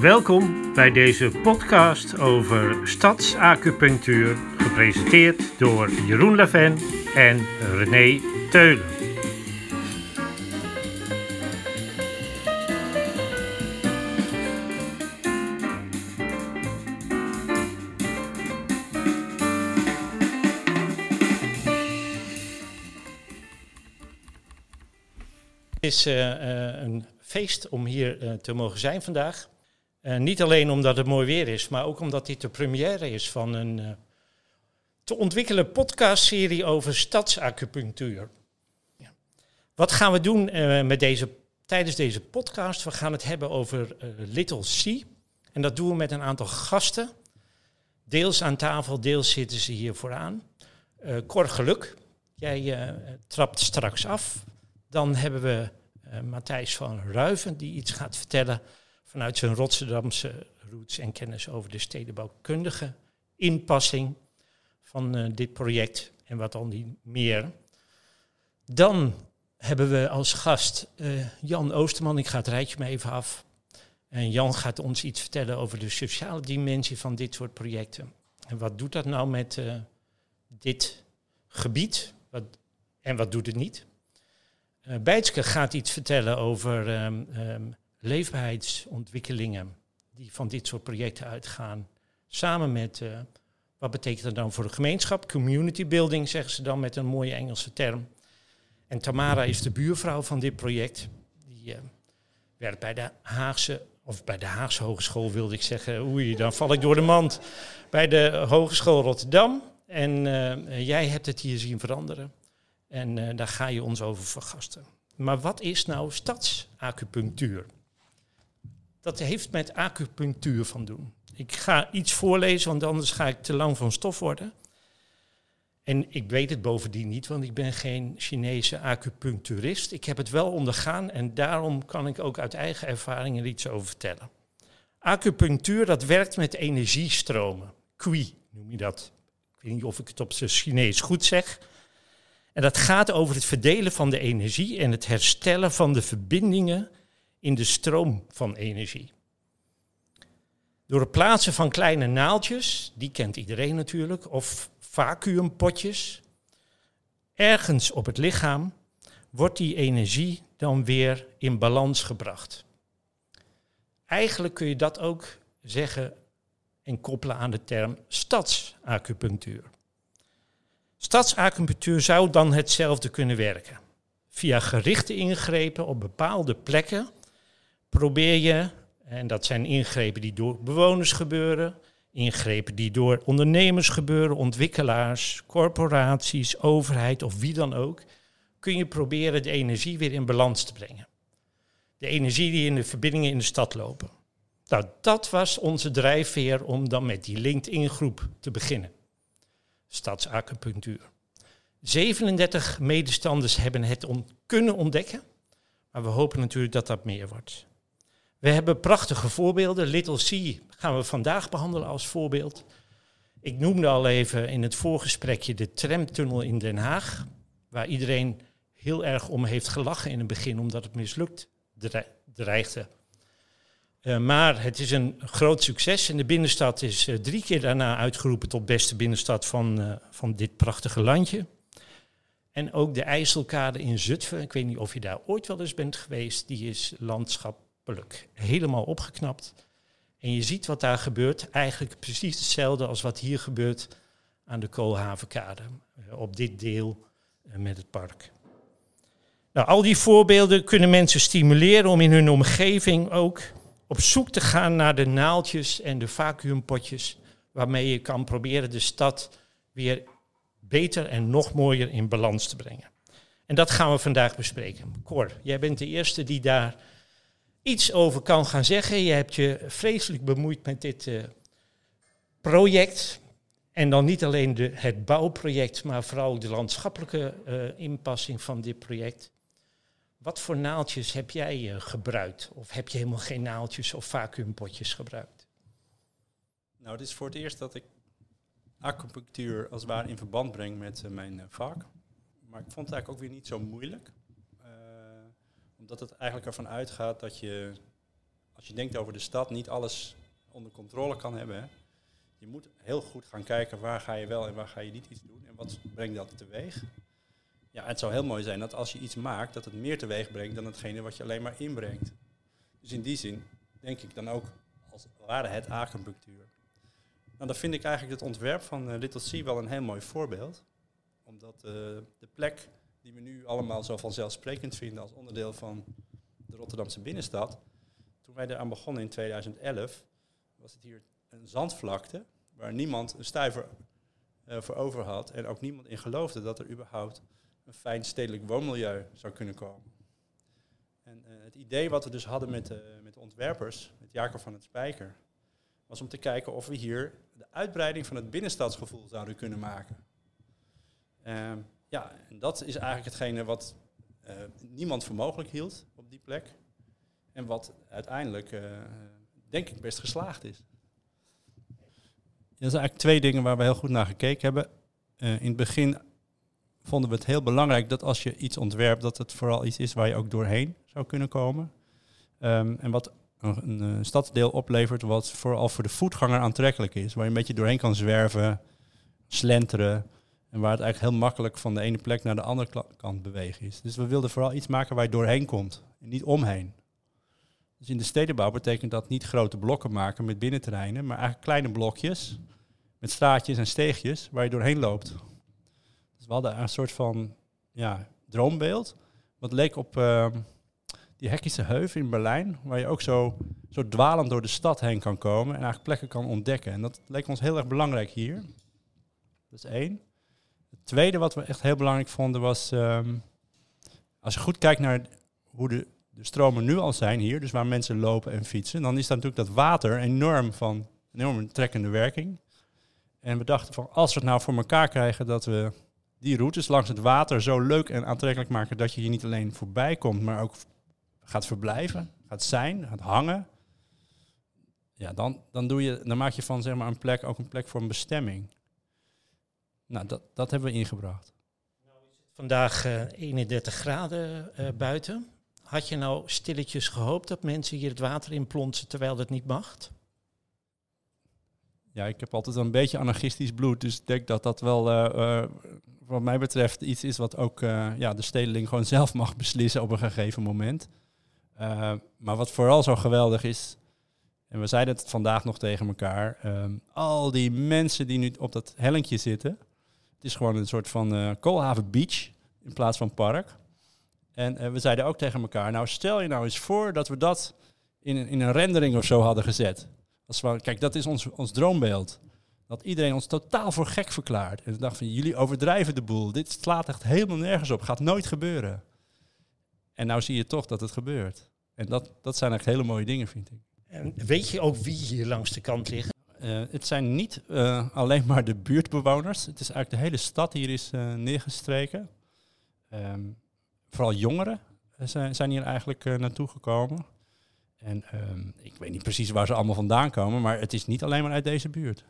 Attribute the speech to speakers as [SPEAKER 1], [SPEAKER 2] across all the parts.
[SPEAKER 1] Welkom bij deze podcast over stadsacupunctuur, gepresenteerd door Jeroen Laven en René Teulen. Het is uh, uh, een feest om hier uh, te mogen zijn vandaag. Uh, niet alleen omdat het mooi weer is, maar ook omdat dit de première is van een uh, te ontwikkelen podcastserie over stadsacupunctuur. Ja. Wat gaan we doen uh, met deze, tijdens deze podcast? We gaan het hebben over Little C. En dat doen we met een aantal gasten. Deels aan tafel, deels zitten ze hier vooraan. Cor Geluk, jij trapt straks af. Dan hebben we Matthijs van Ruiven, die iets gaat vertellen vanuit zijn Rotterdamse roots en kennis over de stedenbouwkundige inpassing van uh, dit project en wat dan niet meer. Dan hebben we als gast uh, Jan Oosterman, ik ga het rijtje maar even af. En Jan gaat ons iets vertellen over de sociale dimensie van dit soort projecten. En wat doet dat nou met uh, dit gebied? Wat, en wat doet het niet? Uh, Bijtske gaat iets vertellen over um, um, leefbaarheidsontwikkelingen die van dit soort projecten uitgaan. Samen met, uh, wat betekent dat dan voor de gemeenschap? Community building zeggen ze dan met een mooie Engelse term. En Tamara is de buurvrouw van dit project. Die uh, werkt bij de Haagse, of bij de Haagse Hogeschool wilde ik zeggen. Oei, dan val ik door de mand. Bij de Hogeschool Rotterdam. En uh, jij hebt het hier zien veranderen. En daar ga je ons over vergasten. Maar wat is nou stadsacupunctuur? Dat heeft met acupunctuur van doen. Ik ga iets voorlezen, want anders ga ik te lang van stof worden. En ik weet het bovendien niet, want ik ben geen Chinese acupuncturist. Ik heb het wel ondergaan en daarom kan ik ook uit eigen ervaring er iets over vertellen. Acupunctuur, dat werkt met energiestromen. Qi noem je dat. Ik weet niet of ik het op zijn Chinees goed zeg. En dat gaat over het verdelen van de energie en het herstellen van de verbindingen in de stroom van energie. Door het plaatsen van kleine naaldjes, die kent iedereen natuurlijk, of vacuümpotjes, ergens op het lichaam, wordt die energie dan weer in balans gebracht. Eigenlijk kun je dat ook zeggen en koppelen aan de term stadsacupunctuur. Stadsacupunctuur zou dan hetzelfde kunnen werken. Via gerichte ingrepen op bepaalde plekken probeer je, en dat zijn ingrepen die door bewoners gebeuren, ingrepen die door ondernemers gebeuren, ontwikkelaars, corporaties, overheid of wie dan ook, kun je proberen de energie weer in balans te brengen. De energie die in de verbindingen in de stad lopen. Nou, dat was onze drijfveer om dan met die LinkedIn-groep te beginnen. Stadsacupunctuur. 37 medestanders hebben het kunnen ontdekken, maar we hopen natuurlijk dat dat meer wordt. We hebben prachtige voorbeelden. Little C gaan we vandaag behandelen als voorbeeld. Ik noemde al even in het voorgesprekje de tramtunnel in Den Haag, waar iedereen heel erg om heeft gelachen in het begin, omdat het mislukt dreigde. Uh, maar het is een groot succes en de binnenstad is uh, drie keer daarna uitgeroepen tot beste binnenstad van, uh, van dit prachtige landje. En ook de IJsselkade in Zutphen, ik weet niet of je daar ooit wel eens bent geweest, die is landschap helemaal opgeknapt. En je ziet wat daar gebeurt, eigenlijk precies hetzelfde als wat hier gebeurt aan de Koolhavenkade, eh, op dit deel eh, met het park. Nou, al die voorbeelden kunnen mensen stimuleren om in hun omgeving ook op zoek te gaan naar de naaldjes en de vacuümpotjes, waarmee je kan proberen de stad weer beter en nog mooier in balans te brengen. En dat gaan we vandaag bespreken. Cor, jij bent de eerste die daar iets over kan gaan zeggen. Je hebt je vreselijk bemoeid met dit uh, project. En dan niet alleen de, het bouwproject, maar vooral de landschappelijke uh, inpassing van dit project. Wat voor naaldjes heb jij uh, gebruikt? Of heb je helemaal geen naaldjes of vacuümpotjes gebruikt?
[SPEAKER 2] Nou, het is voor het eerst dat ik acupunctuur als het ware in verband breng met mijn vak. Maar ik vond het eigenlijk ook weer niet zo moeilijk omdat het eigenlijk ervan uitgaat dat je als je denkt over de stad, niet alles onder controle kan hebben. Je moet heel goed gaan kijken waar ga je wel en waar ga je niet iets doen en wat brengt dat teweeg. Ja, het zou heel mooi zijn dat als je iets maakt, dat het meer teweeg brengt dan hetgene wat je alleen maar inbrengt. Dus in die zin denk ik dan ook als ware het acupunctuur. Nou, dan vind ik eigenlijk het ontwerp van uh, Little C wel een heel mooi voorbeeld. Omdat uh, de plek die we nu allemaal zo vanzelfsprekend vinden als onderdeel van de Rotterdamse binnenstad. Toen wij eraan begonnen in 2011, was het hier een zandvlakte waar niemand een stuiver uh, voor over had en ook niemand in geloofde dat er überhaupt een fijn stedelijk woonmilieu zou kunnen komen. En uh, het idee wat we dus hadden met, uh, met de ontwerpers, met Jacob van het Spijker, was om te kijken of we hier de uitbreiding van het binnenstadsgevoel zouden kunnen maken. Ja, en dat is eigenlijk hetgene wat uh, niemand voor mogelijk hield op die plek. En wat uiteindelijk, uh, denk ik, best geslaagd is. Er zijn eigenlijk twee dingen waar we heel goed naar gekeken hebben. Uh, in het begin vonden we het heel belangrijk dat als je iets ontwerpt, dat het vooral iets is waar je ook doorheen zou kunnen komen. Um, en wat een, een stadsdeel oplevert wat vooral voor de voetganger aantrekkelijk is. Waar je een beetje doorheen kan zwerven, slenteren. En waar het eigenlijk heel makkelijk van de ene plek naar de andere kant bewegen is. Dus we wilden vooral iets maken waar je doorheen komt en niet omheen. Dus in de stedenbouw betekent dat niet grote blokken maken met binnenterreinen, maar eigenlijk kleine blokjes met straatjes en steegjes waar je doorheen loopt. Dus we hadden een soort van ja, droombeeld. Wat leek op uh, die Hekkische Heuvel in Berlijn, waar je ook zo, zo dwalend door de stad heen kan komen en eigenlijk plekken kan ontdekken. En dat leek ons heel erg belangrijk hier. Dat is één. Tweede wat we echt heel belangrijk vonden was, um, als je goed kijkt naar hoe de, de stromen nu al zijn hier, dus waar mensen lopen en fietsen, dan is dat natuurlijk dat water enorm van enorme trekkende werking. En we dachten van, als we het nou voor elkaar krijgen dat we die routes langs het water zo leuk en aantrekkelijk maken dat je hier niet alleen voorbij komt, maar ook gaat verblijven, gaat zijn, gaat hangen. Ja, dan, dan, doe je, dan maak je van zeg maar, een plek ook een plek voor een bestemming. Nou, dat, dat hebben we ingebracht.
[SPEAKER 1] Vandaag uh, 31 graden uh, buiten. Had je nou stilletjes gehoopt dat mensen hier het water in plonsen terwijl dat niet mag?
[SPEAKER 2] Ja, ik heb altijd een beetje anarchistisch bloed, dus ik denk dat dat wel, uh, wat mij betreft, iets is wat ook ja, de stedeling gewoon zelf mag beslissen op een gegeven moment. maar wat vooral zo geweldig is, en we zeiden het vandaag nog tegen elkaar, um, al die mensen die nu op dat hellinkje zitten, het is gewoon een soort van uh, Koolhaven Beach in plaats van park. En uh, we zeiden ook tegen elkaar, nou stel je nou eens voor dat we dat in, in een rendering of zo hadden gezet. Als we, kijk, dat is ons, ons droombeeld. Dat iedereen ons totaal voor gek verklaart. En we dachten van, jullie overdrijven de boel. Dit slaat echt helemaal nergens op. Gaat nooit gebeuren. En nou zie je toch dat het gebeurt. En dat, dat zijn echt hele mooie dingen, vind ik.
[SPEAKER 1] En weet je ook wie hier langs de kant liggen?
[SPEAKER 2] Uh, het zijn niet uh, alleen maar de buurtbewoners. Het is eigenlijk de hele stad hier is uh, neergestreken. Um, vooral jongeren zijn, zijn hier eigenlijk naartoe gekomen. En um, ik weet niet precies waar ze allemaal vandaan komen, maar het is niet alleen maar uit deze buurt.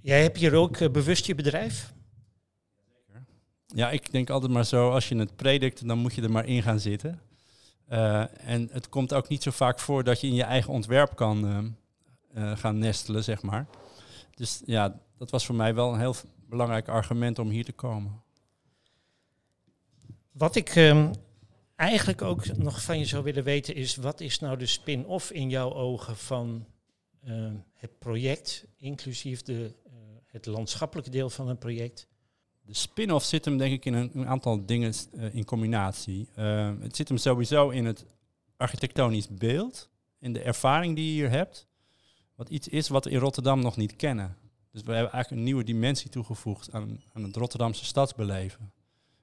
[SPEAKER 1] Jij hebt hier ook bewust je bedrijf?
[SPEAKER 2] Ja, ik denk altijd maar zo, als je het predikt, dan moet je er maar in gaan zitten. en het komt ook niet zo vaak voor dat je in je eigen ontwerp kan ehm, gaan nestelen, zeg maar. Dus ja, dat was voor mij wel een heel belangrijk argument om hier te komen.
[SPEAKER 1] Wat ik um, eigenlijk ook nog van je zou willen weten is, wat is nou de spin-off in jouw ogen van uh, het project, inclusief de, uh, het landschappelijke deel van het project?
[SPEAKER 2] De spin-off zit hem denk ik in een, een aantal dingen in combinatie. het zit hem sowieso in het architectonisch beeld, in de ervaring die je hier hebt. Wat iets is wat we in Rotterdam nog niet kennen. Dus we hebben eigenlijk een nieuwe dimensie toegevoegd aan, aan het Rotterdamse stadsbeleven.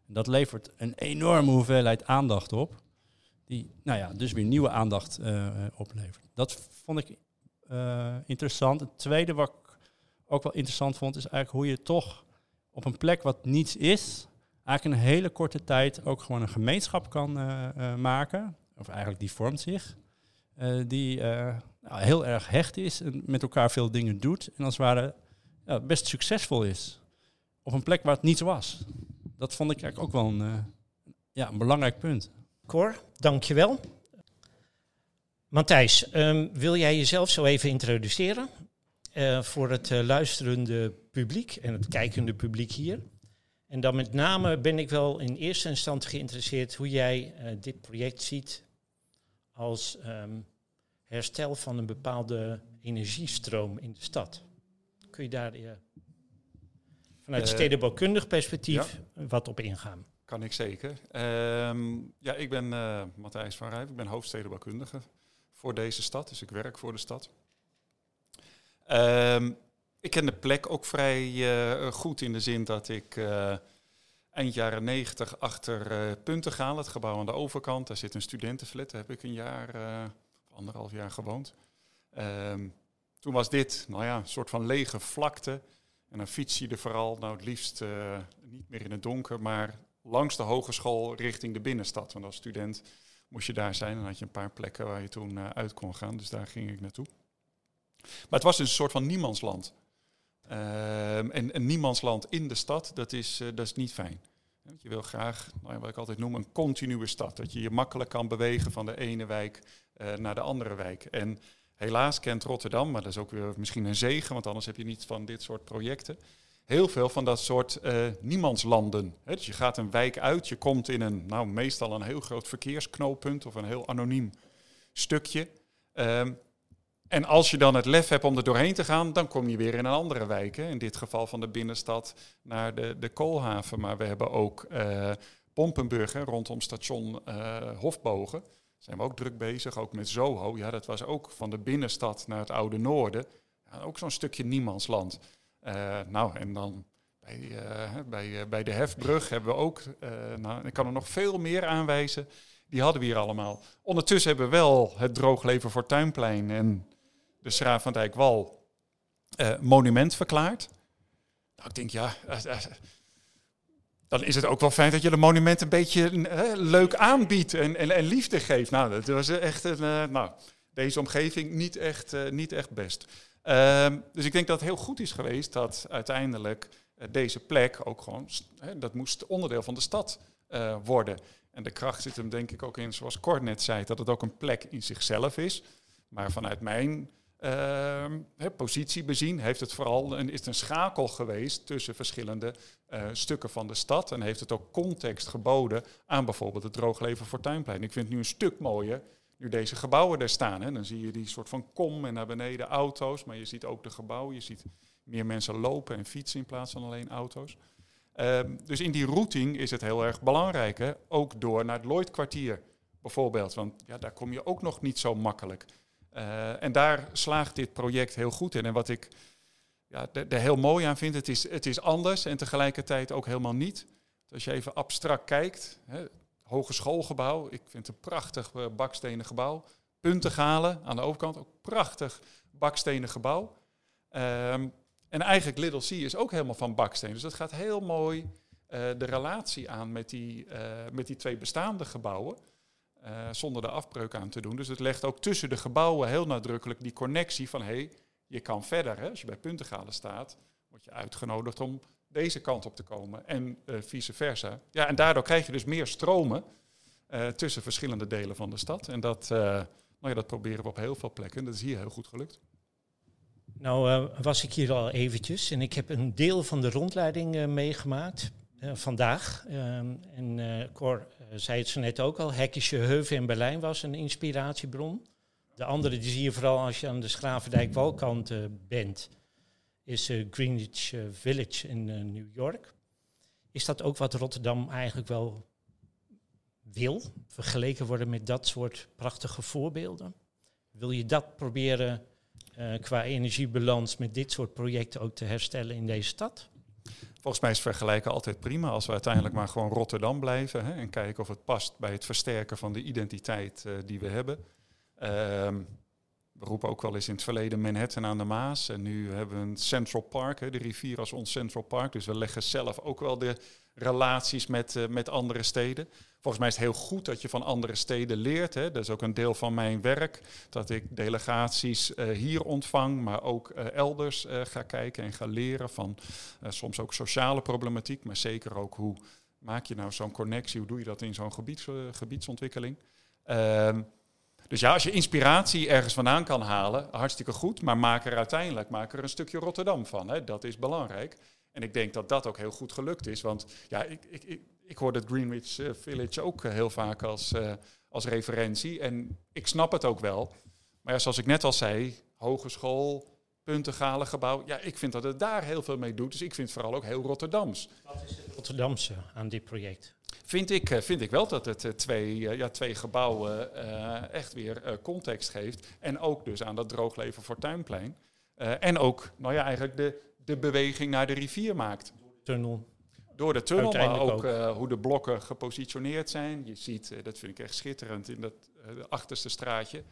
[SPEAKER 2] En dat levert een enorme hoeveelheid aandacht op. Die nou ja, dus weer nieuwe aandacht uh, oplevert. Dat vond ik uh, interessant. Het tweede wat ik ook wel interessant vond, is eigenlijk hoe je toch op een plek wat niets is, eigenlijk in een hele korte tijd ook gewoon een gemeenschap kan uh, maken. Of eigenlijk die vormt zich. Die nou, heel erg hecht is en met elkaar veel dingen doet. En als het ware best succesvol is. Op een plek waar het niets was. Dat vond ik eigenlijk ook wel een, uh, ja, een belangrijk punt.
[SPEAKER 1] Cor, dankjewel. Matthijs, ehm, wil jij jezelf zo even introduceren voor het luisterende publiek en het kijkende publiek hier? En dan met name ben ik wel in eerste instantie geïnteresseerd hoe jij dit project ziet als um, herstel van een bepaalde energiestroom in de stad. Kun je daar vanuit stedenbouwkundig perspectief ja. wat op ingaan?
[SPEAKER 3] Kan ik zeker. Um, ja, ik ben Matthijs van Rijf, ik ben hoofdstedenbouwkundige voor deze stad, dus ik werk voor de stad. Um, ik ken de plek ook vrij uh, goed in de zin dat ik uh, eind jaren negentig achter uh, Puntengaal, het gebouw aan de overkant, daar zit een studentenflat, daar heb ik een jaar, anderhalf jaar gewoond. Um, toen was dit, nou ja, een soort van lege vlakte. En dan fiets je er vooral, nou het liefst niet meer in het donker, maar langs de hogeschool richting de binnenstad. Want als student moest je daar zijn. Dan had je een paar plekken waar je toen uh, uit kon gaan. Dus daar ging ik naartoe. Maar het was dus een soort van niemandsland. Uh, en een niemandsland in de stad, dat is, uh, dat is niet fijn. Je wil graag, nou ja, wat ik altijd noem, een continue stad. Dat je je makkelijk kan bewegen van de ene wijk uh, naar de andere wijk. En helaas kent Rotterdam, maar dat is ook weer misschien een zegen, want anders heb je niet van dit soort projecten heel veel van dat soort uh, niemandslanden. Dus je gaat een wijk uit, je komt in een, nou meestal een heel groot verkeersknooppunt of een heel anoniem stukje. Um, en als je dan het lef hebt om er doorheen te gaan, dan kom je weer in een andere wijk. Hè. In dit geval van de binnenstad naar de, de koolhaven. Maar we hebben ook uh, Pompenburg, rondom station uh, Hofbogen. Zijn we ook druk bezig, ook met Zoho. Ja, dat was ook van de binnenstad naar het oude noorden. Ja, ook zo'n stukje niemandsland. Uh, nou, en dan bij, bij, bij de Hefbrug hebben we ook, nou, ik kan er nog veel meer aanwijzen, die hadden we hier allemaal. Ondertussen hebben we wel het Droogleven voor Tuinplein en de Schraaf van Dijkwal monument verklaard. Nou, ik denk, ja, dan is het ook wel fijn dat je de monument een beetje leuk aanbiedt en, en, liefde geeft. Nou, dat was echt, een, nou, deze omgeving niet echt, niet echt best. Um, dus ik denk dat het heel goed is geweest dat uiteindelijk deze plek ook gewoon, dat moest onderdeel van de stad worden. En de kracht zit hem denk ik ook in, zoals Cor net zei, dat het ook een plek in zichzelf is. Maar vanuit mijn uh, positie bezien heeft het vooral een, is een schakel geweest tussen verschillende uh, stukken van de stad. En heeft het ook context geboden aan bijvoorbeeld het Droogleven Fortuinplein. Ik vind het nu een stuk mooier nu deze gebouwen er staan. Hè, dan zie je die soort van kom en naar beneden auto's. Maar je ziet ook de gebouwen. Je ziet meer mensen lopen en fietsen in plaats van alleen auto's. Um, dus in die routing is het heel erg belangrijk. Ook door naar het Lloydkwartier bijvoorbeeld. Want ja, daar kom je ook nog niet zo makkelijk. Uh, en daar slaagt dit project heel goed in. En wat ik ja, er heel mooi aan vind, het is, het is anders en tegelijkertijd ook helemaal niet. Als je even abstract kijkt, hè, hogeschoolgebouw. Ik vind het een prachtig uh, bakstenen gebouw. Puntengalen aan de overkant, ook prachtig bakstenen gebouw. Um, en eigenlijk Little C is ook helemaal van baksteen. Dus dat gaat heel mooi uh, de relatie aan met die, met die twee bestaande gebouwen. Zonder de afbreuk aan te doen. Dus het legt ook tussen de gebouwen heel nadrukkelijk die connectie van... hé, hey, je kan verder. Hè? Als je bij Puntengalen staat, word je uitgenodigd om deze kant op te komen en uh, vice versa. Ja, en daardoor krijg je dus meer stromen uh, tussen verschillende delen van de stad. En dat, nou ja, dat proberen we op heel veel plekken. Dat is hier heel goed gelukt.
[SPEAKER 1] Nou was ik hier al eventjes en ik heb een deel van de rondleiding meegemaakt vandaag. Ehm, en Cor zei het zo net ook al, Hekkische Heuvel in Berlijn was een inspiratiebron. De andere die zie je vooral als je aan de Schravendijk-Walkant bent is uh, Greenwich Village in New York. Is dat ook wat Rotterdam eigenlijk wel wil, vergeleken worden met dat soort prachtige voorbeelden? Wil je dat proberen qua energiebalans met dit soort projecten ook te herstellen in deze stad?
[SPEAKER 3] Volgens mij is vergelijken altijd prima als we uiteindelijk maar gewoon Rotterdam blijven hè, en kijken of het past bij het versterken van de identiteit die we hebben. Ehm, we roepen ook wel eens in het verleden Manhattan aan de Maas. En nu hebben we een Central Park, hè, de rivier als ons Central Park. Dus we leggen zelf ook wel de relaties met, uh, met andere steden. Volgens mij is het heel goed dat je van andere steden leert. Hè. Dat is ook een deel van mijn werk. Dat ik delegaties uh, hier ontvang, maar ook uh, elders ga kijken en ga leren van soms ook sociale problematiek. Maar zeker ook hoe maak je nou zo'n connectie, hoe doe je dat in zo'n gebieds, gebiedsontwikkeling. Ehm, Dus ja, als je inspiratie ergens vandaan kan halen, hartstikke goed. Maar maak er uiteindelijk maak er een stukje Rotterdam van. Hè. Dat is belangrijk. En ik denk dat dat ook heel goed gelukt is. Want ja, ik, ik, ik, ik hoor het Greenwich eh, Village ook heel vaak als, uh, als referentie. En ik snap het ook wel. Maar ja, zoals ik net al zei, hogeschool, puntengale gebouw. Ja, ik vind dat het daar heel veel mee doet. Dus ik vind het vooral ook heel Rotterdams.
[SPEAKER 1] Wat is het Rotterdamse aan dit project?
[SPEAKER 3] Vind ik, eh, vind ik wel dat het twee, ja, twee gebouwen uh, echt weer context geeft. En ook dus aan dat droogleven voor Tuinplein. en ook, nou ja, eigenlijk de, de beweging naar de rivier maakt.
[SPEAKER 1] Tunnel.
[SPEAKER 3] Door de tunnel, maar ook, ook. hoe de blokken gepositioneerd zijn. Je ziet, dat vind ik echt schitterend, in dat achterste straatje.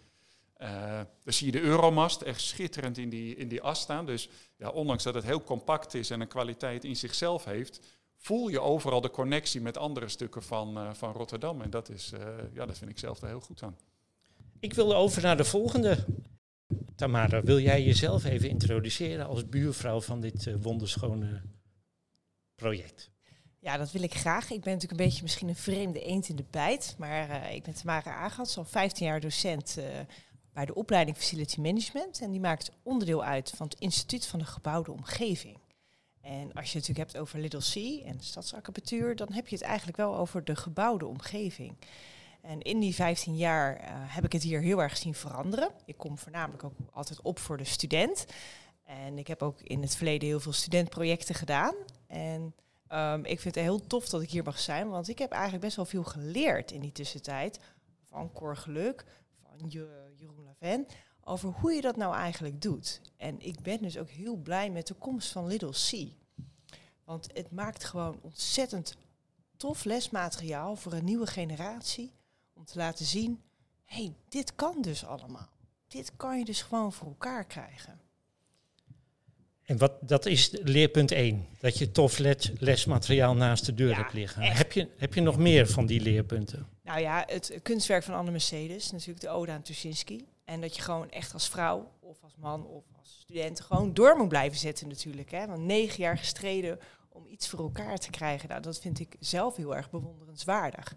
[SPEAKER 3] Uh, dan zie je de Euromast echt schitterend in die, in die as staan. Dus ja, ondanks dat het heel compact is en een kwaliteit in zichzelf heeft, voel je overal de connectie met andere stukken van, uh, van Rotterdam. En dat, is, uh, ja, dat vind ik zelf er heel goed aan.
[SPEAKER 1] Ik wil over naar de volgende. Tamara, wil jij jezelf even introduceren als buurvrouw van dit wonderschone project?
[SPEAKER 4] Ja, dat wil ik graag. Ik ben natuurlijk een beetje misschien een vreemde eend in de bijt. Maar ik ben Tamara Agats, al 15 jaar docent bij de opleiding Facility Management. En die maakt onderdeel uit van het Instituut van de Gebouwde Omgeving. En als je het natuurlijk hebt over Little C en stadsarchitectuur, dan heb je het eigenlijk wel over de gebouwde omgeving. En in die 15 jaar uh, heb ik het hier heel erg zien veranderen. Ik kom voornamelijk ook altijd op voor de student. En ik heb ook in het verleden heel veel studentprojecten gedaan. En um, ik vind het heel tof dat ik hier mag zijn, want ik heb eigenlijk best wel veel geleerd in die tussentijd. Van Cor Geluk, van je Jeroen Laven, over hoe je dat nou eigenlijk doet. En ik ben dus ook heel blij met de komst van Little C. Want het maakt gewoon ontzettend tof lesmateriaal voor een nieuwe generatie. Om te laten zien, hé, hey, dit kan dus allemaal. Dit kan je dus gewoon voor elkaar krijgen.
[SPEAKER 1] En wat, dat is leerpunt 1, dat je tof les, lesmateriaal naast de deur ja, hebt liggen. Heb je, heb je nog meer van die leerpunten?
[SPEAKER 4] Nou ja, het kunstwerk van Anne Mercedes, natuurlijk de Ode aan Tuschinski. En dat je gewoon echt als vrouw of als man of als student gewoon door moet blijven zetten natuurlijk. Hè? Want negen jaar gestreden om iets voor elkaar te krijgen, nou, dat vind ik zelf heel erg bewonderenswaardig.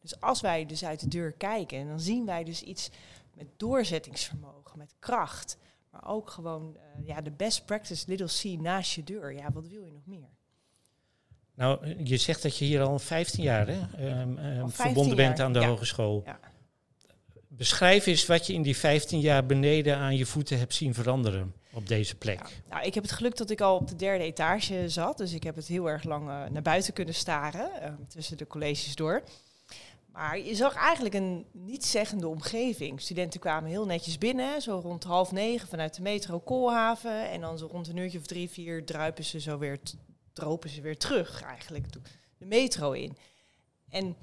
[SPEAKER 4] Dus als wij dus uit de deur kijken, dan zien wij dus iets met doorzettingsvermogen, met kracht. Maar ook gewoon uh, ja, de best practice little C naast je deur. Ja, wat wil je nog meer?
[SPEAKER 1] Nou, je zegt dat je hier al 15 jaar hè, um, um, verbonden bent aan de ja. hogeschool. Ja. Beschrijf eens wat je in die 15 jaar beneden aan je voeten hebt zien veranderen op deze plek. Ja,
[SPEAKER 4] nou, ik heb het geluk dat ik al op de derde etage zat. Dus ik heb het heel erg lang uh, naar buiten kunnen staren, uh, tussen de colleges door. Maar je zag eigenlijk een nietszeggende omgeving. Studenten kwamen heel netjes binnen, zo rond half negen vanuit de metro Koolhaven. En dan zo rond een uurtje of drie, vier druipen ze zo weer, dropen ze weer terug eigenlijk de metro in. En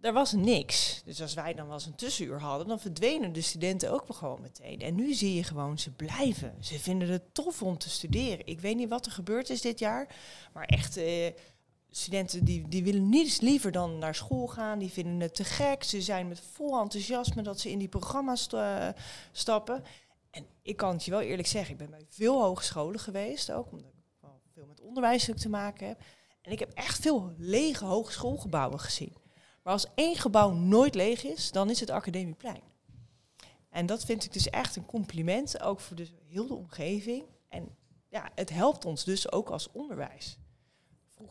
[SPEAKER 4] er was niks. Dus als wij dan wel eens een tussenuur hadden, dan verdwenen de studenten ook gewoon meteen. En nu zie je gewoon, ze blijven. Ze vinden het tof om te studeren. Ik weet niet wat er gebeurd is dit jaar, maar echt... Eh, studenten die, die willen niets liever dan naar school gaan. Die vinden het te gek. Ze zijn met vol enthousiasme dat ze in die programma's uh, stappen. En ik kan het je wel eerlijk zeggen, ik ben bij veel hogescholen geweest ook, omdat ik veel met onderwijs te maken heb. En ik heb echt veel lege hogeschoolgebouwen gezien. Maar als één gebouw nooit leeg is, dan is het Academieplein. En dat vind ik dus echt een compliment, ook voor de heel de omgeving. En ja, het helpt ons dus ook als onderwijs.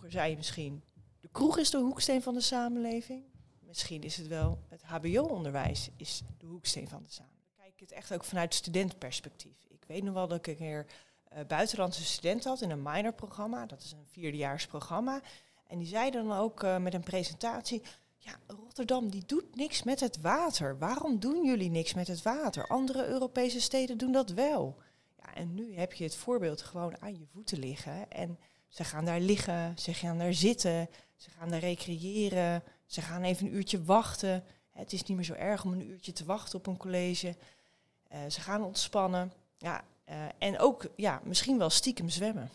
[SPEAKER 4] Vroeger zei je misschien, de kroeg is de hoeksteen van de samenleving. Misschien is het wel, het hbo-onderwijs is de hoeksteen van de samenleving. Kijk het echt ook vanuit studentenperspectief. Ik weet nog wel dat ik een keer uh, buitenlandse student had in een minorprogramma. Dat is een vierdejaarsprogramma. En die zei dan ook uh, met een presentatie... Ja, Rotterdam die doet niks met het water. Waarom doen jullie niks met het water? Andere Europese steden doen dat wel. Ja, en nu heb je het voorbeeld gewoon aan je voeten liggen. En ze gaan daar liggen, ze gaan daar zitten, ze gaan daar recreëren, ze gaan even een uurtje wachten. Het is niet meer zo erg om een uurtje te wachten op een college. Uh, ze gaan ontspannen. Ja, uh, en ook ja, misschien wel stiekem zwemmen.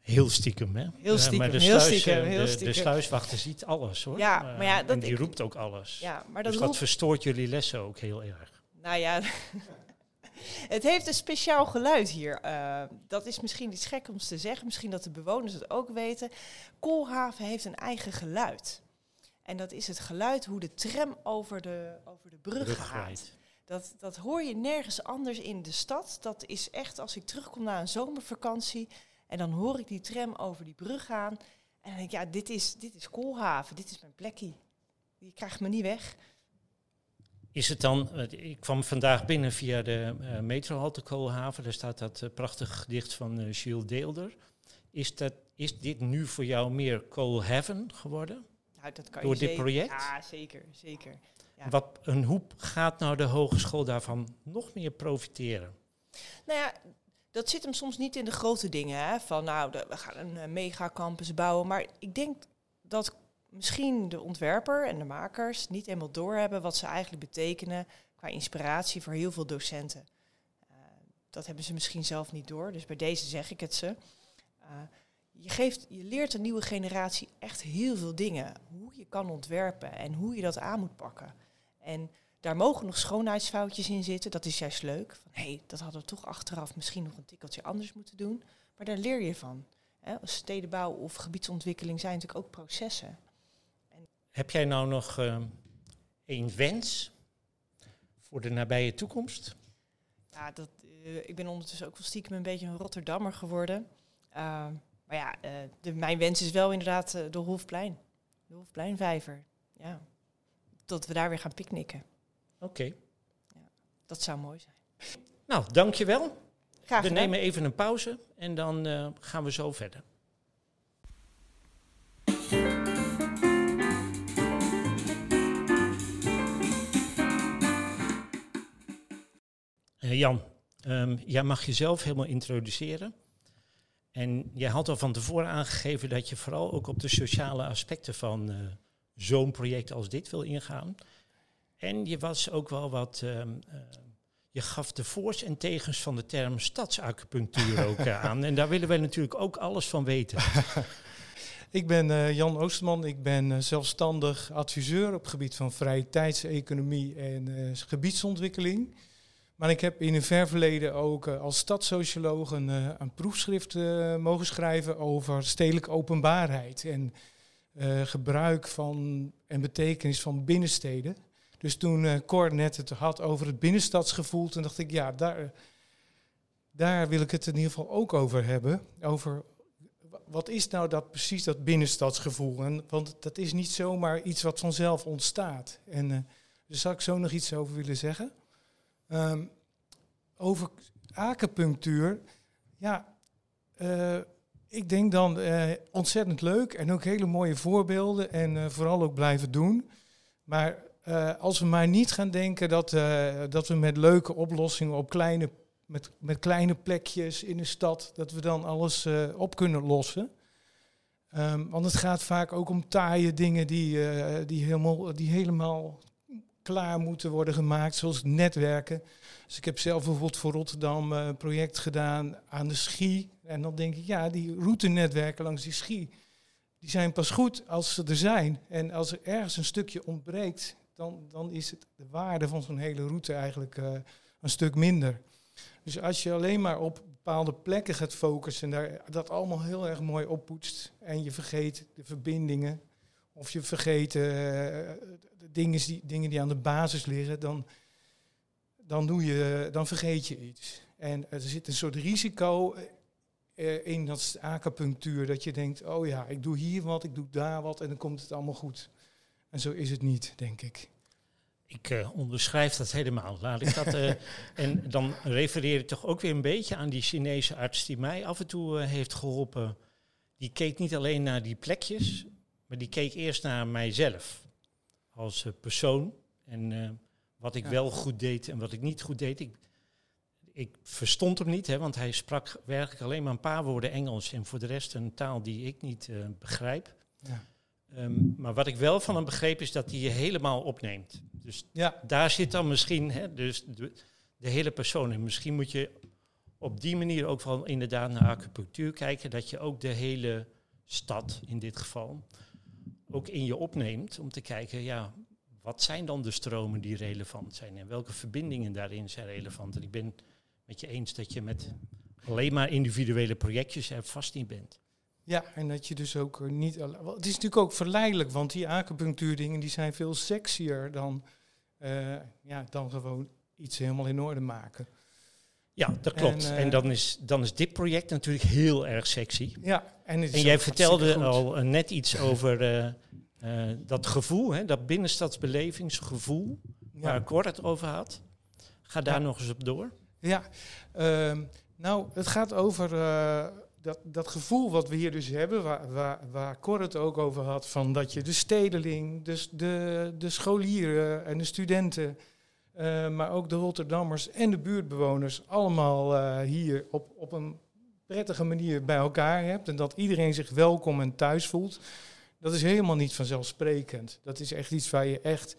[SPEAKER 1] Heel stiekem, hè?
[SPEAKER 4] Heel stiekem,
[SPEAKER 1] maar de,
[SPEAKER 4] heel
[SPEAKER 1] sluis,
[SPEAKER 4] stiekem, heel
[SPEAKER 1] de,
[SPEAKER 4] stiekem.
[SPEAKER 1] de sluiswachter ziet alles, hoor.
[SPEAKER 4] Ja, maar ja, dat
[SPEAKER 1] en die
[SPEAKER 4] ik,
[SPEAKER 1] roept ook alles.
[SPEAKER 4] Ja, maar dat
[SPEAKER 1] dus dat verstoort jullie lessen ook heel erg.
[SPEAKER 4] Nou ja, het heeft een speciaal geluid hier. Uh, dat is misschien iets gek om te zeggen. Misschien dat de bewoners het ook weten. Koolhaven heeft een eigen geluid. En dat is het geluid hoe de tram over de, over de brug,
[SPEAKER 1] Brug
[SPEAKER 4] gaat. Dat, dat hoor je nergens anders in de stad. Dat is echt als ik terugkom na een zomervakantie en dan hoor ik die tram over die brug gaan. En dan denk ik, ja, dit is, dit is Koolhaven, dit is mijn plekje. Die krijgt me niet weg.
[SPEAKER 1] Is het dan, eh, ik kwam vandaag binnen via de eh, metrohalte Koolhaven, daar staat dat eh, prachtig gedicht van eh Gilles Deelder. Is, dat, is dit nu voor jou meer Koolhaven geworden?
[SPEAKER 4] Nou, dat kan
[SPEAKER 1] Door
[SPEAKER 4] je
[SPEAKER 1] dit
[SPEAKER 4] zeker-
[SPEAKER 1] project?
[SPEAKER 4] Ja, zeker, zeker. Ja.
[SPEAKER 1] Wat, en hoe gaat nou de hogeschool daarvan nog meer profiteren?
[SPEAKER 4] Nou ja, dat zit hem soms niet in de grote dingen. Hè? Van nou, de- we gaan een eh, megacampus bouwen. Maar ik denk dat misschien de ontwerper en de makers niet helemaal doorhebben wat ze eigenlijk betekenen qua inspiratie voor heel veel docenten. Eh, dat hebben ze misschien zelf niet door. Dus bij deze zeg ik het ze. Eh, je, geeft, je leert een nieuwe generatie echt heel veel dingen. Hoe je kan ontwerpen en hoe je dat aan moet pakken. En daar mogen nog schoonheidsfoutjes in zitten. Dat is juist leuk. Van, hé, hey, dat hadden we toch achteraf misschien nog een tikkeltje anders moeten doen. Maar daar leer je van. Stedenbouw of gebiedsontwikkeling zijn natuurlijk ook processen.
[SPEAKER 1] Heb jij nou nog eh, een wens voor de nabije toekomst?
[SPEAKER 4] Ja, dat, eh, ik ben ondertussen ook wel stiekem een beetje een Rotterdammer geworden. Uh, maar ja, uh, de, mijn wens is wel inderdaad uh, de Hofplein. De Hofpleinvijver. Ja. Dat we daar weer gaan picknicken.
[SPEAKER 1] Oké. Okay.
[SPEAKER 4] Ja, dat zou mooi zijn.
[SPEAKER 1] Nou, dankjewel.
[SPEAKER 4] Graag
[SPEAKER 1] we
[SPEAKER 4] gedaan.
[SPEAKER 1] nemen even een pauze en dan uh, gaan we zo verder. Uh, Jan, um, jij mag jezelf helemaal introduceren. En jij had al van tevoren aangegeven dat je vooral ook op de sociale aspecten van uh, zo'n project als dit wil ingaan. En je was ook wel wat. Um, uh, je gaf de voor's en tegens van de term stadsacupunctuur ook uh, aan. En daar willen wij natuurlijk ook alles van weten.
[SPEAKER 5] Ik ben Jan Oosterman, ik ben zelfstandig adviseur op het gebied van vrije tijdseconomie en gebiedsontwikkeling. Maar ik heb in een ver verleden ook als stadssocioloog een, een proefschrift mogen schrijven over stedelijke openbaarheid en gebruik van en betekenis van binnensteden. Dus toen Cor net het had over het binnenstadsgevoel, toen dacht ik, ja, daar, daar wil ik het in ieder geval ook over hebben. Over wat is nou dat precies dat binnenstadsgevoel? En, want dat is niet zomaar iets wat vanzelf ontstaat. En uh, daar zou ik zo nog iets over willen zeggen. Um, over acupunctuur, ja, uh, ik denk dan uh, ontzettend leuk en ook hele mooie voorbeelden en vooral ook blijven doen. Maar als we maar niet gaan denken dat, dat we met leuke oplossingen op kleine, met, met kleine plekjes in de stad, dat we dan alles op kunnen lossen. Um, want het gaat vaak ook om taaie dingen die, die, helemaal, die helemaal klaar moeten worden gemaakt, zoals netwerken. Dus ik heb zelf bijvoorbeeld voor Rotterdam een project gedaan aan de Schie. En dan denk ik, ja, die routenetwerken langs die Schie, die zijn pas goed als ze er zijn. En als er ergens een stukje ontbreekt, dan, dan is het de waarde van zo'n hele route eigenlijk uh, een stuk minder. Dus als je alleen maar op bepaalde plekken gaat focussen en daar, dat allemaal heel erg mooi oppoetst en je vergeet de verbindingen of je vergeet de dingen die, dingen die aan de basis liggen, dan, dan, doe je, dan vergeet je iets. En er zit een soort risico uh, in dat acupunctuur dat je denkt, oh ja, ik doe hier wat, ik doe daar wat en dan komt het allemaal goed. En zo is het niet, denk ik.
[SPEAKER 1] Ik uh, onderschrijf dat helemaal. Laat ik dat. Uh, en dan refereer ik toch ook weer een beetje aan die Chinese arts die mij af en toe uh, heeft geholpen. Die keek niet alleen naar die plekjes, maar die keek eerst naar mijzelf als persoon. En wat ik ja. wel goed deed en wat ik niet goed deed. Ik, ik verstond hem niet, hè, want hij sprak werkelijk alleen maar een paar woorden Engels. En voor de rest een taal die ik niet begrijp. Ja. Um, maar wat ik wel van hem begreep is dat hij je helemaal opneemt. Dus ja. daar zit dan misschien hè, dus de, de, hele persoon. En misschien moet je op die manier ook wel inderdaad naar acupunctuur kijken. Dat je ook de hele stad in dit geval ook in je opneemt. Om te kijken, ja, wat zijn dan de stromen die relevant zijn? En welke verbindingen daarin zijn relevant? En ik ben met je eens dat je met alleen maar individuele projectjes er vast niet bent.
[SPEAKER 5] Ja, en dat je dus ook niet... Het is natuurlijk ook verleidelijk, want die acupunctuurdingen die zijn veel sexier dan, uh, ja, dan gewoon iets helemaal in orde maken.
[SPEAKER 1] Ja, dat klopt. En, en, dan, is, dan is dit project natuurlijk heel erg sexy.
[SPEAKER 5] Ja,
[SPEAKER 1] en, en jij vertelde al net iets over uh, dat gevoel, hè, dat binnenstadsbelevingsgevoel, ja. waar Cor het over had. Ga daar nog eens op door.
[SPEAKER 5] Ja, uh, nou, het gaat over dat, dat gevoel wat we hier dus hebben, waar, waar, waar Cor het ook over had, van dat je de stedeling, dus de, de scholieren en de studenten, uh, maar ook de Rotterdammers en de buurtbewoners allemaal hier op, op een prettige manier bij elkaar hebt. En dat iedereen zich welkom en thuis voelt. Dat is helemaal niet vanzelfsprekend. Dat is echt iets waar je echt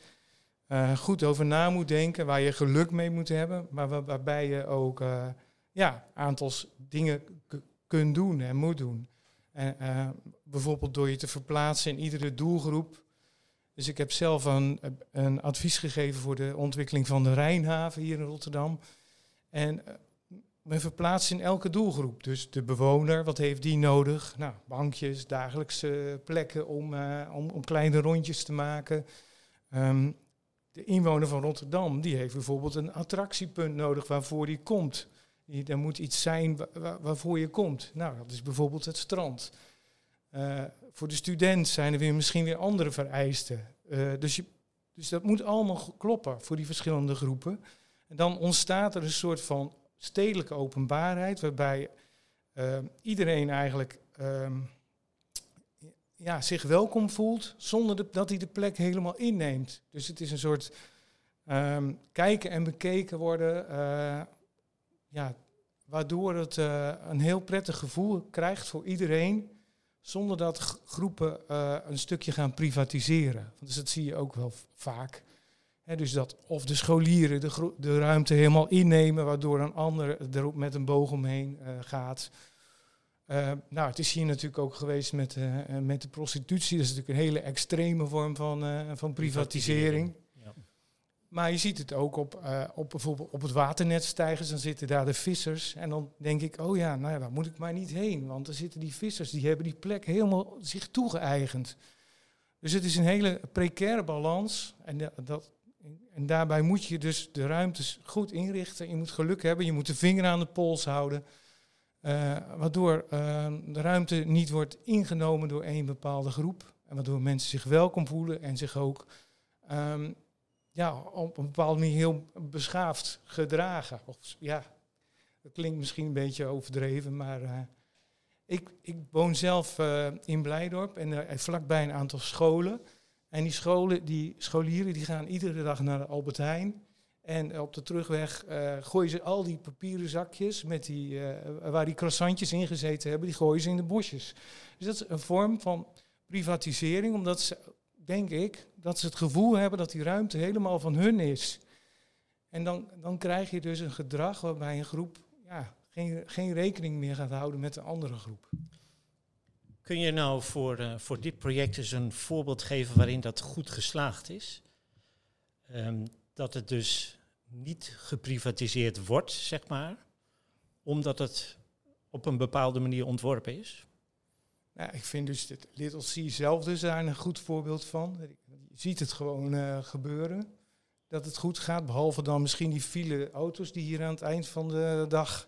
[SPEAKER 5] uh, goed over na moet denken, waar je geluk mee moet hebben, maar waar, waarbij je ook uh, ja, aantal dingen kunt doen en moet doen. En, bijvoorbeeld door je te verplaatsen in iedere doelgroep. Dus ik heb zelf een, een advies gegeven voor de ontwikkeling van de Rijnhaven hier in Rotterdam. En we verplaatsen in elke doelgroep. Dus de bewoner, wat heeft die nodig? Nou, bankjes, dagelijkse plekken om, uh, om, om, kleine rondjes te maken. Um, de inwoner van Rotterdam, die heeft bijvoorbeeld een attractiepunt nodig waarvoor die komt. er moet iets zijn waarvoor je komt. Nou, dat is bijvoorbeeld het strand. Uh, voor de student zijn er weer misschien weer andere vereisten. Uh, dus, dus dat moet allemaal kloppen voor die verschillende groepen. En dan ontstaat er een soort van stedelijke openbaarheid, waarbij uh, iedereen eigenlijk ehm, ja, zich welkom voelt, zonder dat hij de plek helemaal inneemt. Dus het is een soort um, kijken en bekeken worden, ja, waardoor het een heel prettig gevoel krijgt voor iedereen, zonder dat groepen uh, een stukje gaan privatiseren. Dus dat zie je ook wel vaak. He, dus dat of de scholieren de, de, ruimte helemaal innemen, waardoor een ander er met een boog omheen gaat. Uh, nou, het is hier natuurlijk ook geweest met, met de prostitutie. Dat is natuurlijk een hele extreme vorm van, van privatisering. Maar je ziet het ook op, op bijvoorbeeld op het waternetstijgers. Dan zitten daar de vissers. En dan denk ik, oh ja, nou ja, daar moet ik maar niet heen. Want er zitten die vissers, die hebben die plek helemaal zich toegeëigend. Dus het is een hele precaire balans. En, dat, en daarbij moet je dus de ruimtes goed inrichten. Je moet geluk hebben, je moet de vinger aan de pols houden. Uh, waardoor uh, de ruimte niet wordt ingenomen door één bepaalde groep. En waardoor mensen zich welkom voelen en zich ook um, ja, op een bepaalde manier heel beschaafd gedragen. Of, ja, dat klinkt misschien een beetje overdreven, maar uh, ik, ik woon zelf in Blijdorp en vlakbij een aantal scholen. En die scholen, die scholieren, die gaan iedere dag naar Albert Heijn. En op de terugweg gooien ze al die papieren zakjes met die, waar die croissantjes in gezeten hebben, die gooien ze in de bosjes. Dus dat is een vorm van privatisering, omdat ze, denk ik, dat ze het gevoel hebben dat die ruimte helemaal van hun is. En dan, dan krijg je dus een gedrag waarbij een groep ja, geen, geen rekening meer gaat houden met de andere groep.
[SPEAKER 1] Kun je nou voor, uh, voor dit project eens een voorbeeld geven waarin dat goed geslaagd is? Um, dat het dus niet geprivatiseerd wordt, zeg maar, omdat het op een bepaalde manier ontworpen is?
[SPEAKER 5] Nou, ik vind dus het Little C zelf dus daar een goed voorbeeld van. Je ziet het gewoon uh, gebeuren. Dat het goed gaat, behalve dan misschien die file auto's die hier aan het eind van de dag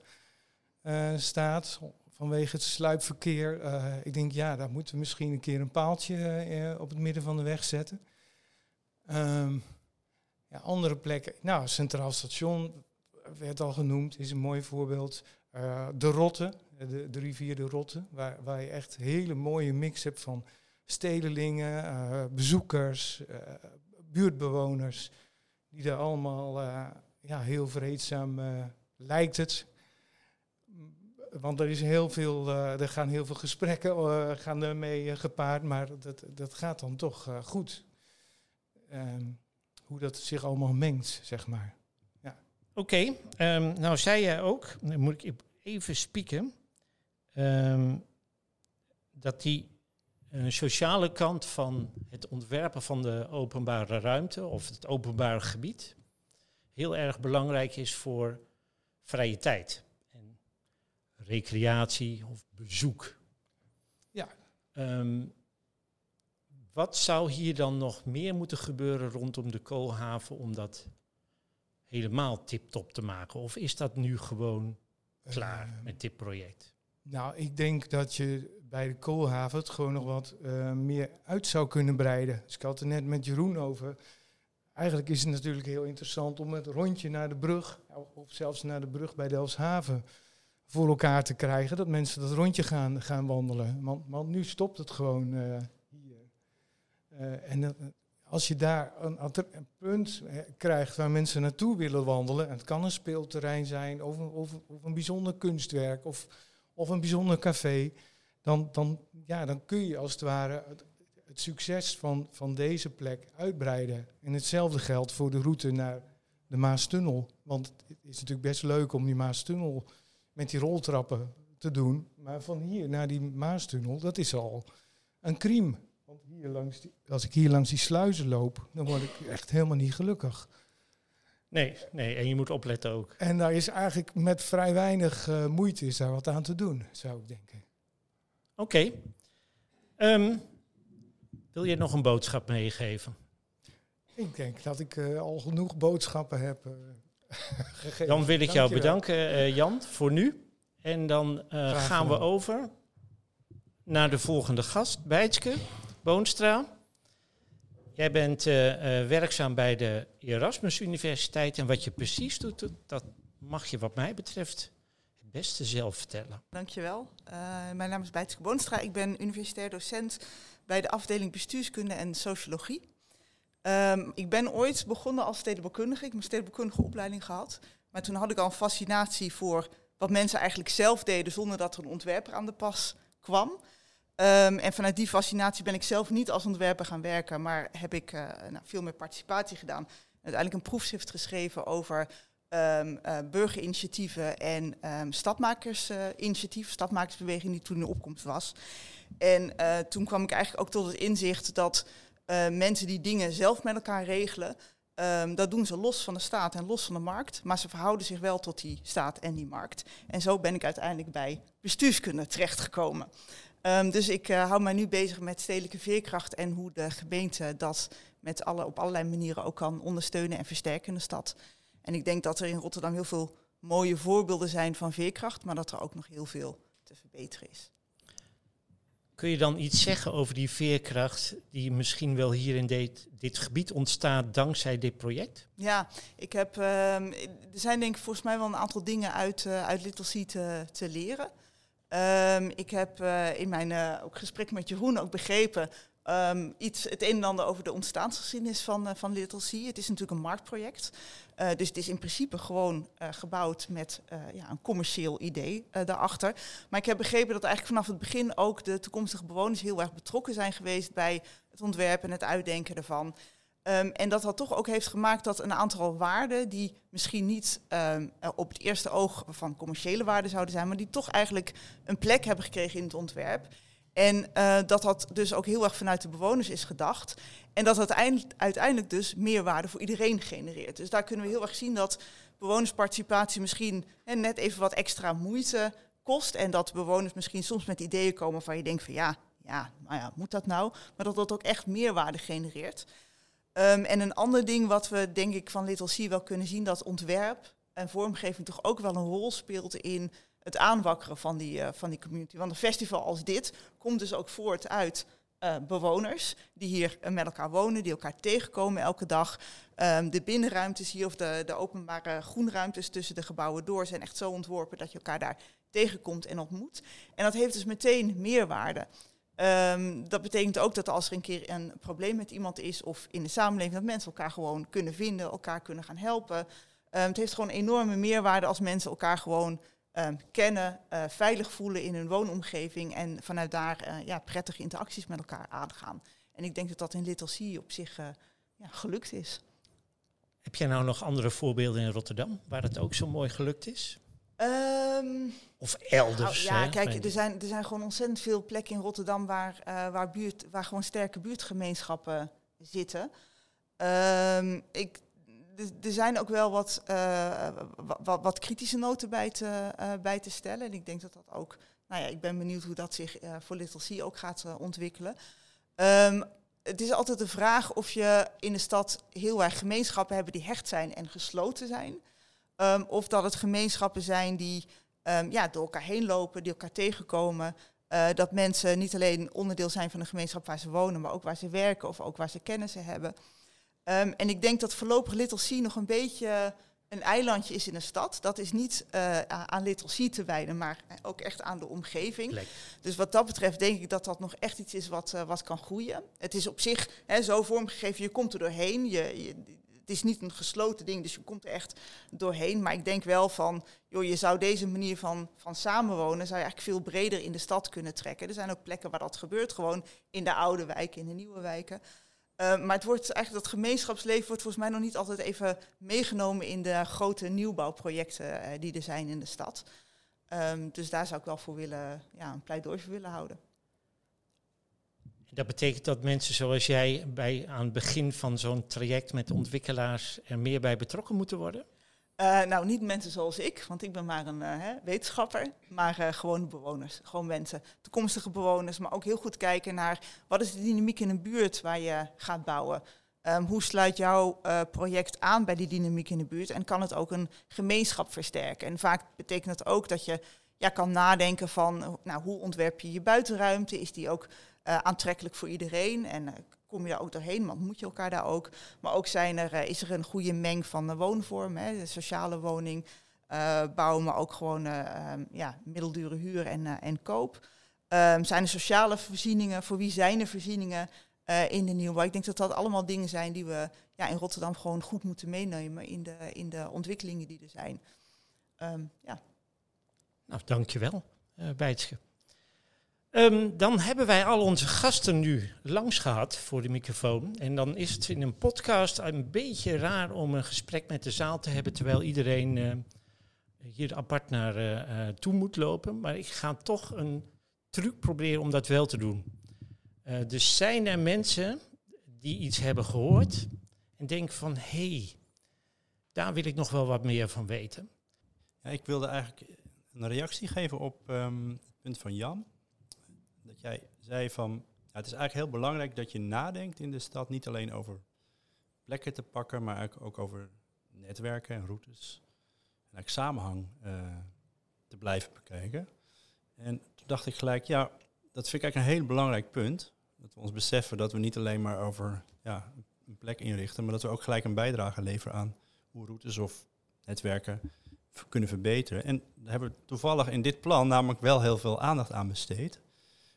[SPEAKER 5] uh, staat. Vanwege het sluipverkeer. Uh, ik denk, ja, daar moeten we misschien een keer een paaltje op het midden van de weg zetten. Um, ja, andere plekken, nou, Centraal Station werd al genoemd, is een mooi voorbeeld. De Rotte, de, de, rivier de Rotte, waar, waar je echt hele mooie mix hebt van stedelingen, uh, bezoekers, uh, buurtbewoners, die daar allemaal ja, heel vreedzaam lijkt het. Want er, is heel veel, er gaan heel veel gesprekken gaan ermee gepaard, maar dat, dat gaat dan toch goed. Um, hoe dat zich allemaal mengt, zeg maar. Ja.
[SPEAKER 1] Oké, um, nou zei jij ook, dan moet ik even spieken, um, dat die sociale kant van het ontwerpen van de openbare ruimte of het openbare gebied heel erg belangrijk is voor vrije tijd en recreatie of bezoek. Ehm, wat zou hier dan nog meer moeten gebeuren rondom de koolhaven om dat helemaal tip-top te maken? Of is dat nu gewoon klaar
[SPEAKER 5] Eh,
[SPEAKER 1] met dit project?
[SPEAKER 5] Nou, ik denk dat je bij de koolhaven het gewoon nog wat eh, meer uit zou kunnen breiden. Dus ik had het net met Jeroen over. Eigenlijk is het natuurlijk heel interessant om het rondje naar de brug, of zelfs naar de brug bij Delfshaven, voor elkaar te krijgen. Dat mensen dat rondje gaan, gaan wandelen. Want, nu stopt het gewoon eh, hier. Eh, en als je daar een, een punt krijgt waar mensen naartoe willen wandelen, en het kan een speelterrein zijn, of of, of een bijzonder kunstwerk, of, of een bijzonder café, dan, dan, ja, dan kun je als het ware het, succes van, van deze plek uitbreiden. En hetzelfde geldt voor de route naar de Maastunnel. Want het is natuurlijk best leuk om die Maastunnel met die roltrappen te doen. Maar van hier naar die Maastunnel, dat is al een crime. Want hier langs als ik hier langs die sluizen loop, dan word ik echt helemaal niet gelukkig.
[SPEAKER 1] Nee, nee, en je moet opletten ook.
[SPEAKER 5] En daar is eigenlijk met vrij weinig eh, moeite is daar wat aan te doen, zou ik denken.
[SPEAKER 1] Oké. Ehm, wil je nog een boodschap meegeven?
[SPEAKER 5] Ik denk dat ik eh, al genoeg boodschappen heb eh, gegeven.
[SPEAKER 1] Dan wil ik jou bedanken, Jan, voor nu. En dan gaan we over naar de volgende gast, Bijtske Boonstra. Jij bent eh, eh, werkzaam bij de Erasmus Universiteit. En wat je precies doet, dat mag je wat mij betreft het beste zelf vertellen.
[SPEAKER 6] Dankjewel. Uh, mijn naam is Bijtske Boonstra. Ik ben universitair docent bij de afdeling bestuurskunde en sociologie. Um, ik ben ooit begonnen als stedenbouwkundige. Ik heb een stedenbouwkundige opleiding gehad. Maar toen had ik al een fascinatie voor wat mensen eigenlijk zelf deden zonder dat er een ontwerper aan de pas kwam. Um, en vanuit die fascinatie ben ik zelf niet als ontwerper gaan werken, maar heb ik uh, nou, veel meer participatie gedaan. Uiteindelijk een proefschrift geschreven over um, uh, burgerinitiatieven en stadmakersinitiatief, uh, stadmakersbeweging die toen in opkomst was. En uh, toen kwam ik eigenlijk ook tot het inzicht dat mensen die dingen zelf met elkaar regelen, dat doen ze los van de staat en los van de markt, maar ze verhouden zich wel tot die staat en die markt. En zo ben ik uiteindelijk bij bestuurskunde terechtgekomen. Um, dus ik uh, hou mij nu bezig met stedelijke veerkracht en hoe de gemeente dat met alle, op allerlei manieren ook kan ondersteunen en versterken in de stad. En ik denk dat er in Rotterdam heel veel mooie voorbeelden zijn van veerkracht, maar dat er ook nog heel veel te verbeteren is.
[SPEAKER 1] Kun je dan iets zeggen over die veerkracht die misschien wel hier in dit, dit gebied ontstaat dankzij dit project?
[SPEAKER 6] Ja, ik heb, uh, er zijn denk ik volgens mij wel een aantal dingen uit, uh, uit Little Sea te, te leren. Um, ik heb uh, in mijn uh, ook gesprek met Jeroen ook begrepen um, iets, het een en ander over de ontstaansgeschiedenis van, uh, van Little Sea. Het is natuurlijk een marktproject. Dus het is in principe gewoon gebouwd met ja, een commercieel idee daarachter. Maar ik heb begrepen dat eigenlijk vanaf het begin ook de toekomstige bewoners heel erg betrokken zijn geweest bij het ontwerp en het uitdenken ervan. Um, en dat dat toch ook heeft gemaakt dat een aantal waarden die misschien niet um, op het eerste oog van commerciële waarden zouden zijn, maar die toch eigenlijk een plek hebben gekregen in het ontwerp. En uh, dat dat dus ook heel erg vanuit de bewoners is gedacht. En dat dat uiteindelijk dus meerwaarde voor iedereen genereert. Dus daar kunnen we heel erg zien dat bewonersparticipatie misschien hè, net even wat extra moeite kost. En dat bewoners misschien soms met ideeën komen van je denkt van ja, ja, nou ja, moet dat nou? Maar dat dat ook echt meerwaarde genereert. Um, en een ander ding wat we denk ik van Little Sea wel kunnen zien, dat ontwerp en vormgeving toch ook wel een rol speelt in het aanwakkeren van die, uh, van die community. Want een festival als dit komt dus ook voort uit uh, bewoners die hier uh, met elkaar wonen, die elkaar tegenkomen elke dag. Um, de binnenruimtes hier of de, de openbare groenruimtes tussen de gebouwen door zijn echt zo ontworpen dat je elkaar daar tegenkomt en ontmoet. En dat heeft dus meteen meerwaarde. Um, dat betekent ook dat als er een keer een probleem met iemand is of in de samenleving, dat mensen elkaar gewoon kunnen vinden, elkaar kunnen gaan helpen. Um, het heeft gewoon enorme meerwaarde als mensen elkaar gewoon um, kennen, uh, veilig voelen in hun woonomgeving en vanuit daar uh, ja, prettige interacties met elkaar aangaan. En ik denk dat dat in Little Sea op zich uh, ja, gelukt is.
[SPEAKER 1] Heb jij nou nog andere voorbeelden in Rotterdam waar het ook zo mooi gelukt is? Of elders?
[SPEAKER 6] Nou, ja,
[SPEAKER 1] hè?
[SPEAKER 6] kijk, er zijn, er zijn gewoon ontzettend veel plekken in Rotterdam waar, uh, waar, buurt, waar gewoon sterke buurtgemeenschappen zitten. Um, ik, er zijn ook wel wat, uh, wat, wat, kritische noten bij te, uh, bij te stellen. En ik denk dat dat ook nou ja, ik ben benieuwd hoe dat zich voor Little C ook gaat ontwikkelen. Um, het is altijd de vraag of je in de stad heel erg gemeenschappen hebben die hecht zijn en gesloten zijn. Ehm, of dat het gemeenschappen zijn die um, ja, door elkaar heen lopen, die elkaar tegenkomen. Uh, dat mensen niet alleen onderdeel zijn van de gemeenschap waar ze wonen, maar ook waar ze werken of ook waar ze kennissen hebben. Um, en ik denk dat voorlopig Little C nog een beetje een eilandje is in een stad. Dat is niet uh, aan Little Sea te wijden, maar ook echt aan de omgeving. Dus wat dat betreft denk ik dat dat nog echt iets is wat, uh, wat kan groeien. Het is op zich hè, zo vormgegeven, je komt er doorheen. Je, je, het is niet een gesloten ding, dus je komt er echt doorheen. Maar ik denk wel van, joh, je zou deze manier van, van samenwonen, zou je eigenlijk veel breder in de stad kunnen trekken. Er zijn ook plekken waar dat gebeurt, gewoon in de oude wijken, in de nieuwe wijken. Uh, maar het wordt eigenlijk dat gemeenschapsleven wordt volgens mij nog niet altijd even meegenomen in de grote nieuwbouwprojecten uh, die er zijn in de stad. Um, dus daar zou ik wel voor willen, ja, een pleidooi voor willen houden.
[SPEAKER 1] Dat betekent dat mensen zoals jij bij, aan het begin van zo'n traject met ontwikkelaars er meer bij betrokken moeten worden?
[SPEAKER 6] Uh, nou, niet mensen zoals ik, want ik ben maar een hè, wetenschapper, maar uh, gewoon bewoners, gewoon mensen, toekomstige bewoners, maar ook heel goed kijken naar wat is de dynamiek in een buurt waar je gaat bouwen. Um, hoe sluit jouw project aan bij die dynamiek in de buurt en kan het ook een gemeenschap versterken? En vaak betekent dat ook dat je ja, kan nadenken van, nou, hoe ontwerp je je buitenruimte? Is die ook aantrekkelijk voor iedereen? En kom je daar ook doorheen, want moet je elkaar daar ook. Maar ook zijn er, uh, is er een goede meng van woonvormen, hè, sociale woning bouwen, maar ook gewoon um, ja, middeldure huur en, en koop. Um, zijn er sociale voorzieningen? Voor wie zijn er voorzieningen in de nieuwbouw? Ik denk dat dat allemaal dingen zijn die we ja, in Rotterdam gewoon goed moeten meenemen in de, in de ontwikkelingen die er zijn. Um, ja.
[SPEAKER 1] Nou, dankjewel, uh. Um, dan hebben wij al onze gasten nu langs gehad voor de microfoon. En dan is het in een podcast een beetje raar om een gesprek met de zaal te hebben terwijl iedereen uh, hier apart naar uh, toe moet lopen. Maar ik ga toch een truc proberen om dat wel te doen. Dus zijn er mensen die iets hebben gehoord en denken van hé, hey, daar wil ik nog wel wat meer van weten.
[SPEAKER 2] Ja, ik wilde eigenlijk een reactie geven op um, het punt van Jan jij zei van, het is eigenlijk heel belangrijk dat je nadenkt in de stad, niet alleen over plekken te pakken, maar ook over netwerken en routes. En eigenlijk samenhang uh, te blijven bekijken. En toen dacht ik gelijk, ja, dat vind ik eigenlijk een heel belangrijk punt. Dat we ons beseffen dat we niet alleen maar over ja, een plek inrichten, maar dat we ook gelijk een bijdrage leveren aan hoe routes of netwerken kunnen verbeteren. En daar hebben we toevallig in dit plan namelijk wel heel veel aandacht aan besteed.